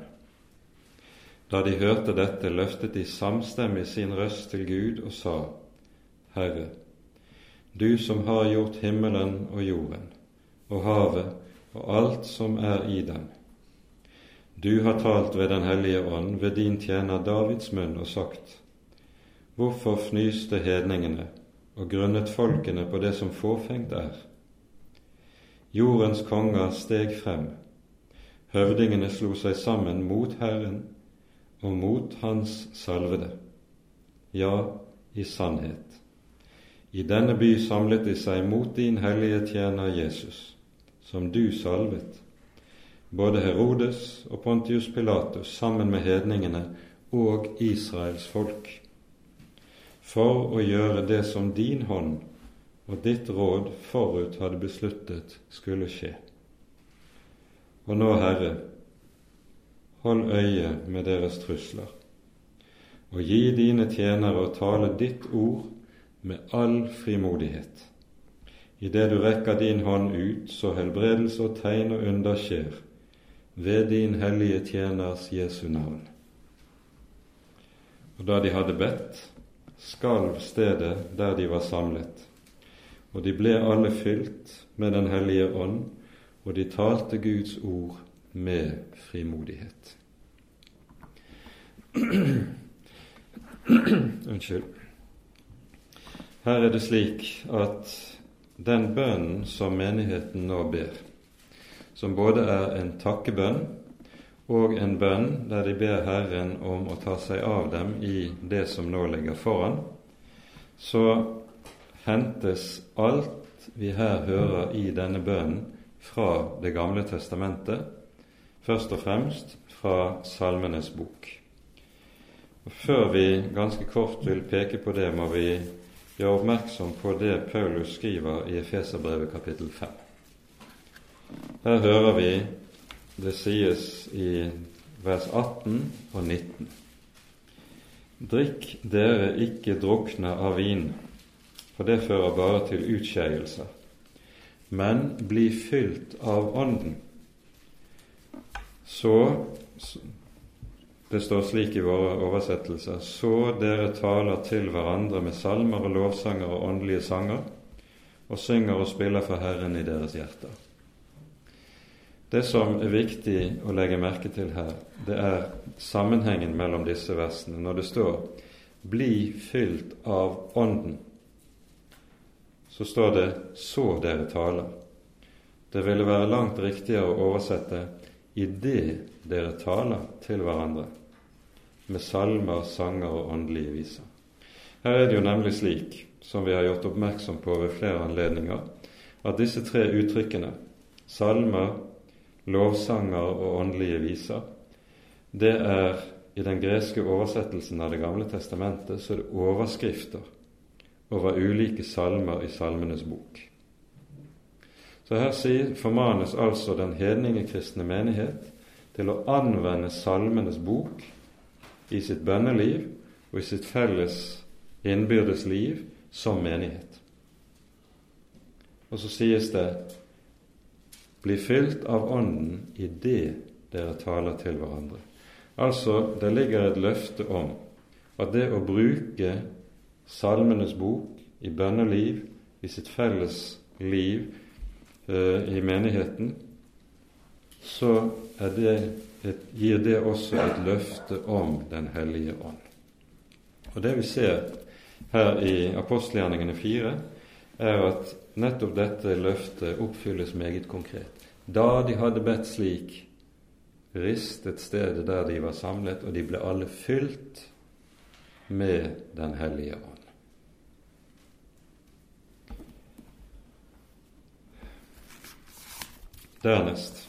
Da de hørte dette, løftet de samstemmig sin røst til Gud og sa, Herre, du som har gjort himmelen og jorden og havet og alt som er i dem. Du har talt ved Den hellige ånd ved din tjener Davids munn og sagt:" Hvorfor fnyste hedningene og grunnet folkene på det som fåfengt er? Jordens konger steg frem, høvdingene slo seg sammen mot Herren og mot Hans salvede. Ja, i sannhet. I denne by samlet de seg mot din hellige tjener Jesus, som du salvet, både Herodes og Pontius Pilatus sammen med hedningene og Israels folk, for å gjøre det som din hånd og ditt råd forut hadde besluttet skulle skje. Og nå, Herre, hold øye med deres trusler, og gi dine tjenere å tale ditt ord med all frimodighet. Idet du rekker din hånd ut, så helbredelse og tegn og under skjer, ved din hellige tjeners Jesu navn. Og da de hadde bedt, skalv stedet der de var samlet, og de ble alle fylt med Den hellige ånd, og de talte Guds ord med frimodighet. Unnskyld. Her er det slik at den bønnen som menigheten nå ber, som både er en takkebønn og en bønn der de ber Herren om å ta seg av dem i det som nå ligger foran, så hentes alt vi her hører i denne bønnen, fra Det gamle testamentet, først og fremst fra Salmenes bok. Og før vi ganske kort vil peke på det, må vi gjøre oppmerksom på det Paulus skriver i Efeserbrevet kapittel 5. Her hører vi det sies i vers 18 og 19. Drikk dere ikke drukne av vin, for det fører bare til utskeielser, men bli fylt av Ånden. Så det står slik i våre oversettelser så dere taler til hverandre med salmer og lovsanger og åndelige sanger, og synger og spiller for Herren i deres hjerter. Det som er viktig å legge merke til her, det er sammenhengen mellom disse versene. Når det står 'bli fylt av Ånden', så står det 'så dere taler'. Det ville være langt riktigere å oversette 'idet dere taler til hverandre' med salmer, sanger og åndelige viser. Her er det jo nemlig slik, som vi har gjort oppmerksom på ved flere anledninger, at disse tre uttrykkene, salmer, lovsanger og åndelige viser, det er i den greske oversettelsen av Det gamle testamentet så er det overskrifter over ulike salmer i Salmenes bok. Så her sier, formanes altså den hedningekristne menighet til å anvende Salmenes bok i sitt bønneliv og i sitt felles innbyrdes liv som menighet. Og så sies det bli fylt av Ånden i det dere taler til hverandre. Altså, det ligger et løfte om at det å bruke Salmenes bok i bønneliv, i sitt felles liv eh, i menigheten, så det et, gir det også et løfte om Den hellige ånd. Og Det vi ser her i apostelgjerningene 4, er at nettopp dette løftet oppfylles meget konkret. Da de hadde bedt slik, ristet stedet der de var samlet, og de ble alle fylt med Den hellige ånd. Dernest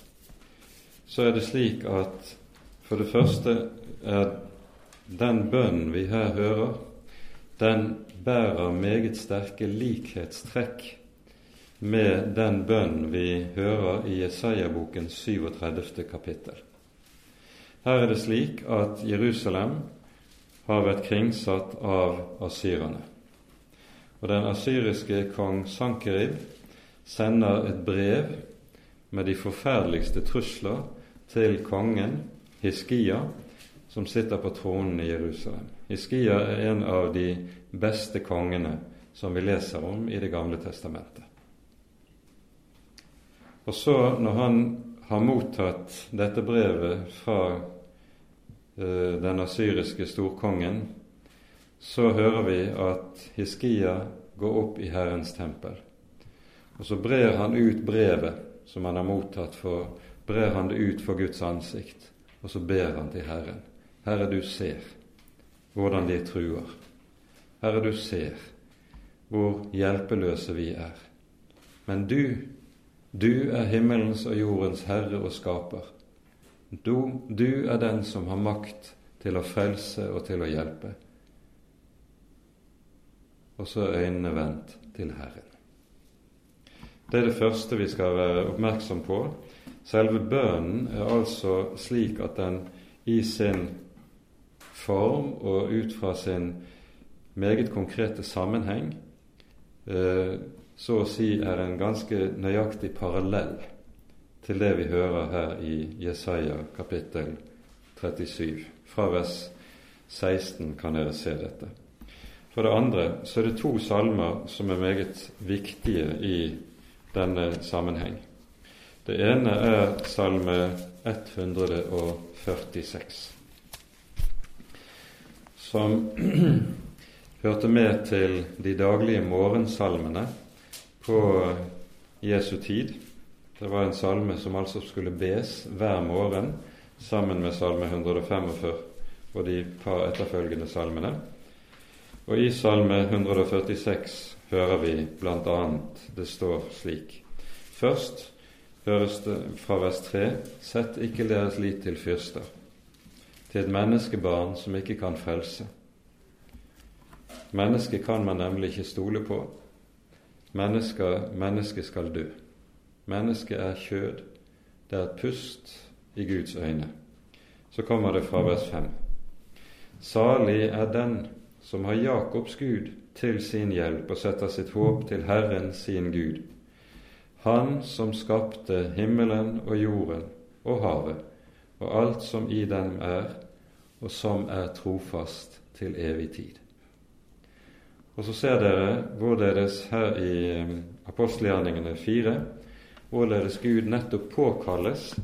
så er det slik at for det første er den bønnen vi her hører, den bærer meget sterke likhetstrekk med den bønnen vi hører i Jesaja-boken 37. kapittel. Her er det slik at Jerusalem har vært kringsatt av asyrerne. Og den asyriske kong Sankerib sender et brev med de forferdeligste trusler til kongen Hiskia, som sitter på tronen i Jerusalem. Hiskia er en av de beste kongene som vi leser om i Det gamle testamentet. Og så, når han har mottatt dette brevet fra uh, den asyriske storkongen, så hører vi at Hiskia går opp i Herrens tempel. Og så brer han ut brevet som han har mottatt for brer han det ut for Guds ansikt, og så ber han til Herren. Herre, du ser hvordan de truer. Herre, du ser hvor hjelpeløse vi er. Men du, du er himmelens og jordens herre og skaper. Du, du er den som har makt til å frelse og til å hjelpe. Og så er øynene vendt til Herren. Det er det første vi skal være oppmerksom på Selve bønnen er altså slik at den i sin form og ut fra sin meget konkrete sammenheng eh, så å si er en ganske nøyaktig parallell til det vi hører her i Jesaja kapittel 37, fra vers 16 kan dere se dette. For det andre så er det to salmer som er meget viktige i denne sammenheng. Det ene er salme 146, som hørte med til de daglige morgensalmene på Jesu tid. Det var en salme som altså skulle bes hver morgen sammen med salme 145 og de par etterfølgende salmene. Og i salme 146 hører vi bl.a. det står slik. Først høres det fra vers 3.: Sett ikke deres lit til fyrster, til et menneskebarn som ikke kan frelse. Mennesket kan man nemlig ikke stole på. Mennesket, mennesket skal dø. Mennesket er kjød. Det er et pust i Guds øyne. Så kommer det fra vers 5. Salig er den som har Jakobs Gud til sin hjelp og setter sitt håp til Herren sin Gud. Han som skapte himmelen og jorden og havet og alt som i dem er, og som er trofast til evig tid. Og så ser dere hvorledes her i eh, apostelgjerningene fire hvorledes Gud nettopp påkalles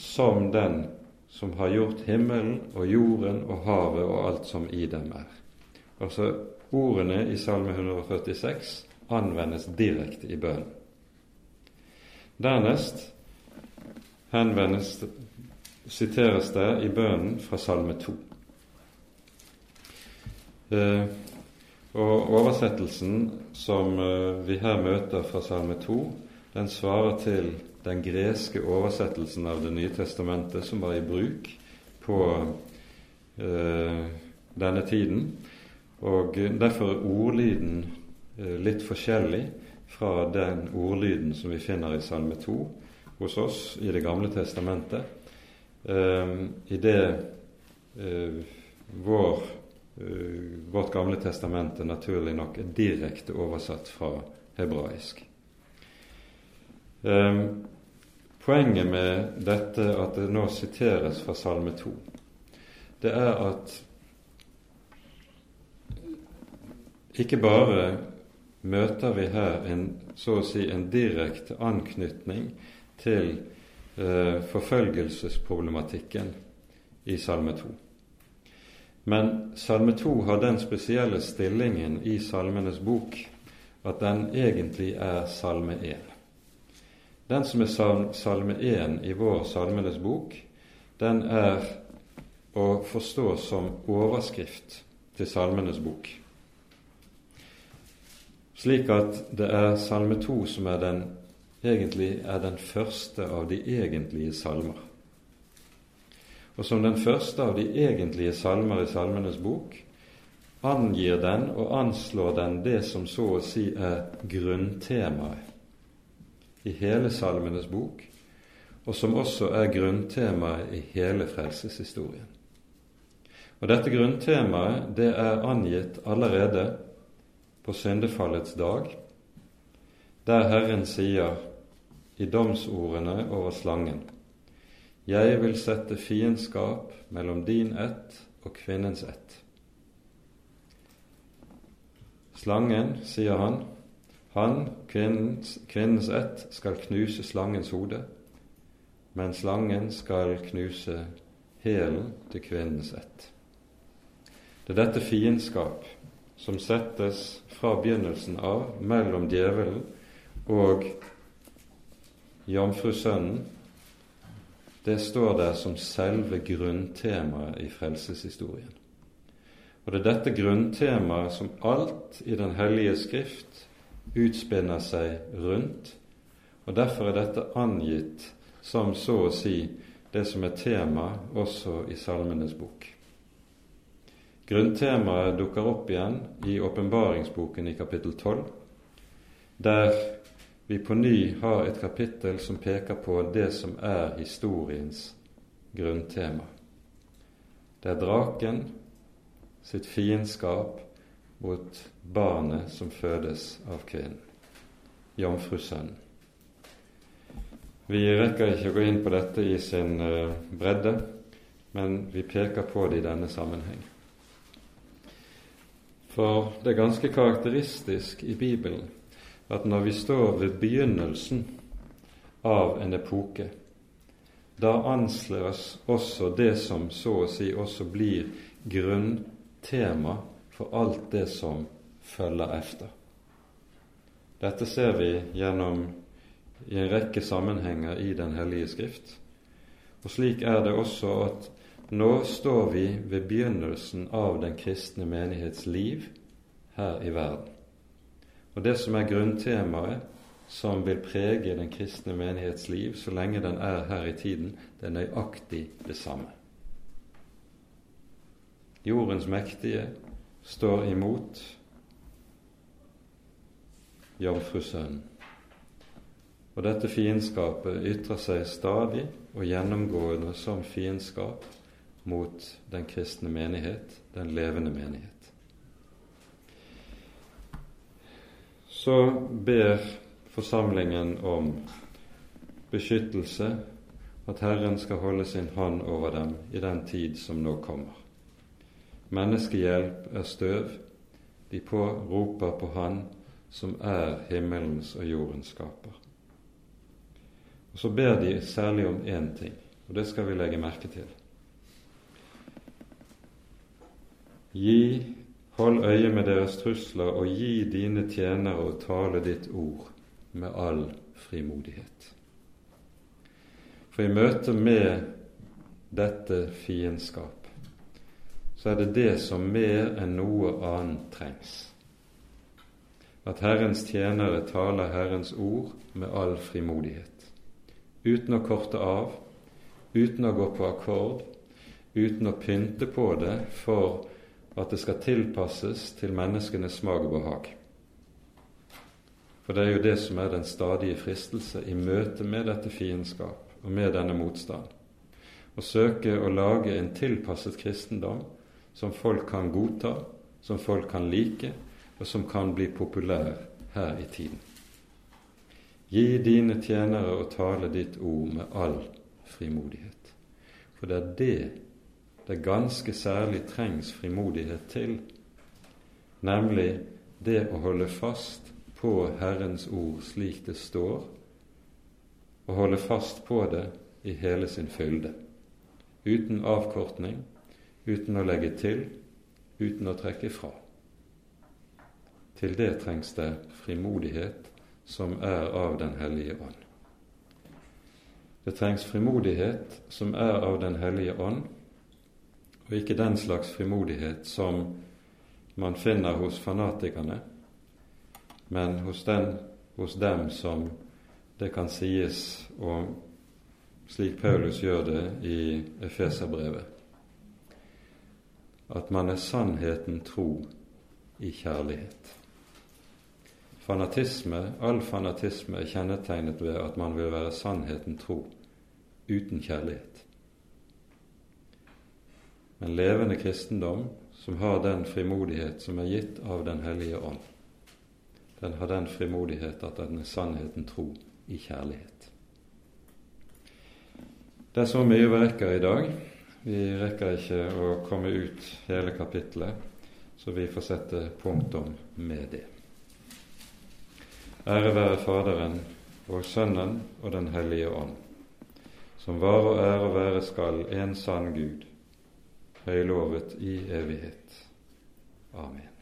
som den som har gjort himmelen og jorden og havet og alt som i dem er. Altså ordene i Salme 146 anvendes direkte i bønnen. Dernest henvendes, siteres det i bønnen fra Salme 2. Eh, og Oversettelsen som eh, vi her møter fra Salme 2, den svarer til den greske oversettelsen av Det nye testamentet som var i bruk på eh, denne tiden. Og Derfor er ordlyden eh, litt forskjellig fra den ordlyden som vi finner i Salme 2 hos oss i Det gamle testamentet, eh, i det eh, vår, eh, vårt gamle testamente naturlig nok er direkte oversatt fra hebraisk. Um, Poenget med dette at det nå siteres fra Salme 2, det er at ikke bare møter vi her en, så å si en direkte anknytning til eh, forfølgelsesproblematikken i Salme 2. Men Salme 2 har den spesielle stillingen i Salmenes bok at den egentlig er Salme 1. Den som er salme 1 i vår Salmenes bok, den er å forstå som overskrift til Salmenes bok. Slik at det er Salme 2 som er den, egentlig er den første av de egentlige salmer. Og som den første av de egentlige salmer i Salmenes bok angir den og anslår den det som så å si er grunntemaet i hele Salmenes bok, og som også er grunntemaet i hele frelseshistorien. Og Dette grunntemaet det er angitt allerede på syndefallets dag, der Herren sier i domsordene over slangen Jeg vil sette fiendskap mellom din ett og kvinnens ett. Slangen, sier han, han, kvinnens, kvinnens ett, skal knuse slangens hode, men slangen skal knuse hælen til kvinnens ett. Det er dette fiendskap som settes fra begynnelsen av mellom djevelen og jomfrusønnen. Det står der som selve grunntemaet i frelseshistorien. Og det er dette grunntemaet som alt i Den hellige Skrift utspinner seg rundt, og derfor er dette angitt som så å si det som er tema også i Salmenes bok. Grunntemaet dukker opp igjen i åpenbaringsboken i kapittel 12, der vi på ny har et kapittel som peker på det som er historiens grunntema. Det er draken sitt fiendskap mot barnet som fødes av kvinnen, jomfrusønnen. Vi rekker ikke å gå inn på dette i sin uh, bredde, men vi peker på det i denne sammenheng. For det er ganske karakteristisk i Bibelen at når vi står ved begynnelsen av en epoke, da anslås også det som så å si også blir grunntema for alt det som følger efter. Dette ser vi gjennom i en rekke sammenhenger i Den hellige skrift. Og slik er det også at nå står vi ved begynnelsen av den kristne menighets liv her i verden. Og det som er grunntemaet som vil prege den kristne menighets liv så lenge den er her i tiden, det er nøyaktig det samme. Jordens mektige står imot Jomfrusønnen. Og dette fiendskapet ytrer seg stadig og gjennomgående som fiendskap mot den kristne menighet, den levende menighet. Så ber forsamlingen om beskyttelse, at Herren skal holde sin hånd over dem i den tid som nå kommer. Menneskehjelp er støv, de påroper på Han som er himmelens og jordens skaper. Og Så ber de særlig om én ting, og det skal vi legge merke til. Gi, hold øye med deres trusler, og gi dine tjenere å tale ditt ord med all frimodighet. For i møte med dette fiendskap så er det det som mer enn noe annet trengs. At Herrens tjenere taler Herrens ord med all frimodighet uten å korte av, uten å gå på akkord, uten å pynte på det for at det skal tilpasses til menneskenes smak og behag. For det er jo det som er den stadige fristelse i møte med dette fiendskap og med denne motstand. Å søke å lage en tilpasset kristendom som folk kan godta, som folk kan like, og som kan bli populær her i tiden. Gi dine tjenere å tale ditt ord med all frimodighet. For det er det det ganske særlig trengs frimodighet til, nemlig det å holde fast på Herrens ord slik det står, og holde fast på det i hele sin fylde, uten avkortning, uten å legge til, uten å trekke fra. Til det trengs det frimodighet som er av Den hellige ånd. Det trengs frimodighet som er av Den hellige ånd, og ikke den slags frimodighet som man finner hos fanatikerne, men hos, den, hos dem som det kan sies, og slik Paulus gjør det i Efeserbrevet, at man er sannheten tro i kjærlighet. Fanatisme, All fanatisme er kjennetegnet ved at man vil være sannheten tro uten kjærlighet. Men levende kristendom, som har den frimodighet som er gitt av Den hellige ånd, den har den frimodighet at den er sannheten tro i kjærlighet. Det er så mye vi rekker i dag. Vi rekker ikke å komme ut hele kapittelet, så vi får sette punktum med det. Ære være Faderen og Sønnen og Den hellige ånd, som var og er og være skal en sann Gud, høylovet i evighet. Amen.